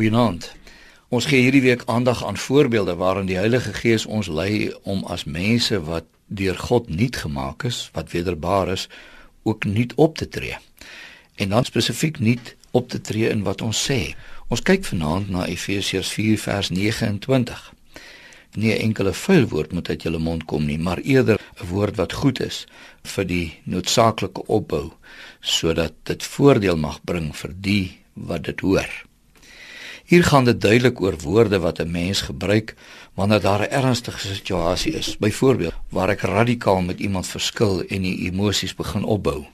Goeienaand. Ons gee hierdie week aandag aan voorbeelde waarin die Heilige Gees ons lei om as mense wat deur God nuut gemaak is, wat wederbaar is, ook nuut op te tree. En dan spesifiek nuut op te tree in wat ons sê. Ons kyk vanaand na Efesiërs 4 vers 29. Nie 'n enkele vuil woord moet uit julle mond kom nie, maar eerder 'n woord wat goed is vir die noodsaaklike opbou sodat dit voordeel mag bring vir die wat dit hoor. Hier gaan dit duidelik oor woorde wat 'n mens gebruik wanneer daar 'n ernstige situasie is. Byvoorbeeld, waar ek radikaal met iemand verskil en die emosies begin opbou.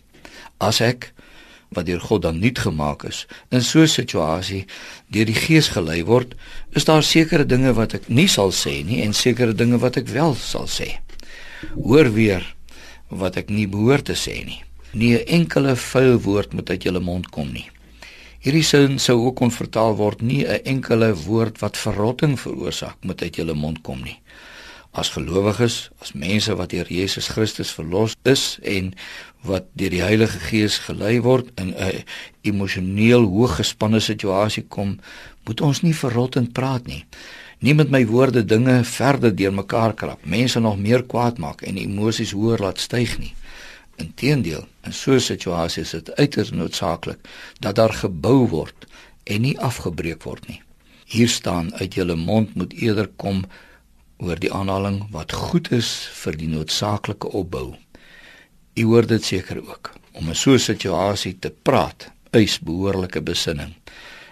As ek wat deur God dan nuut gemaak is. In so 'n situasie deur die Gees gelei word, is daar sekere dinge wat ek nie sal sê nie en sekere dinge wat ek wel sal sê. Hoor weer wat ek nie behoort te sê nie. Nie 'n enkele vuil woord moet uit jou mond kom nie. Hierdie sin sou ook kon vertaal word nie 'n enkele woord wat verrotting veroorsaak moet uit jou mond kom nie as gelowiges, as mense wat deur Jesus Christus verlos is en wat deur die Heilige Gees gelei word in 'n emosioneel hooggespanne situasie kom, moet ons nie verrottend praat nie. Nie met my woorde dinge verder deurmekaar krap, mense nog meer kwaad maak en emosies hoër laat styg nie. Inteendeel, in so 'n situasie is dit uiters noodsaaklik dat daar gebou word en nie afgebreek word nie. Hier staan uit julle mond moet eerder kom oor die aanhaling wat goed is vir die noodsaaklike opbou. U hoor dit seker ook. Om in so 'n situasie te praat, eis behoorlike besinning.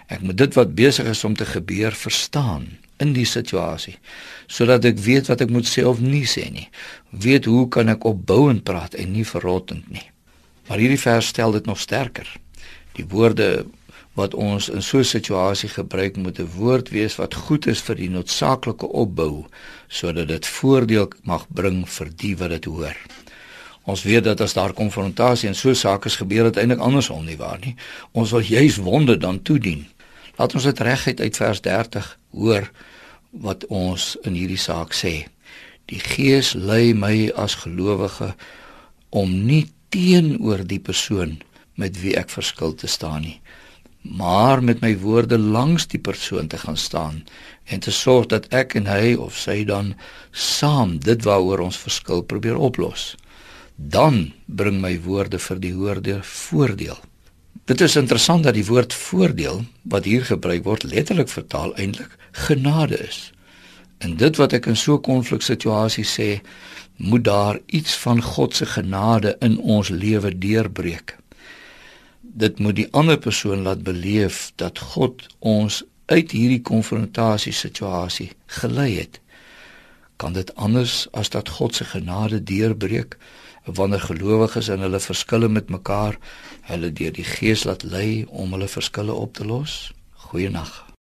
Ek moet dit wat besig is om te gebeur verstaan in die situasie sodat ek weet wat ek moet sê of nie sê nie. Weet hoe kan ek opbouend praat en nie verrottend nie. Maar hierdie vers stel dit nog sterker. Die woorde wat ons in so 'n situasie gebruik moet 'n woord wees wat goed is vir die noodsaaklike opbou sodat dit voordeel mag bring vir die wat dit hoor. Ons weet dat as daar konfrontasie en so sake gebeur dit eintlik andersom nie waar nie. Ons wil juis wonde dan toedien. Laat ons dit reguit uit vers 30 hoor wat ons in hierdie saak sê. Die Gees lei my as gelowige om nie teenoor die persoon met wie ek verskil te staan nie maar met my woorde langs die persoon te gaan staan en te sorg dat ek en hy of sy dan saam dit waaroor ons verskil probeer oplos. Dan bring my woorde vir die hoorder voordeel. Dit is interessant dat die woord voordeel wat hier gebruik word letterlik vertaal eintlik genade is. En dit wat ek in so 'n konfliksituasie sê, moet daar iets van God se genade in ons lewe deurbreek dit moet die ander persoon laat beleef dat God ons uit hierdie konfrontasie situasie gelei het. Kan dit anders as dat God se genade deurbreek wanneer gelowiges in hulle verskille met mekaar hulle deur die Gees laat lei om hulle verskille op te los? Goeienaand.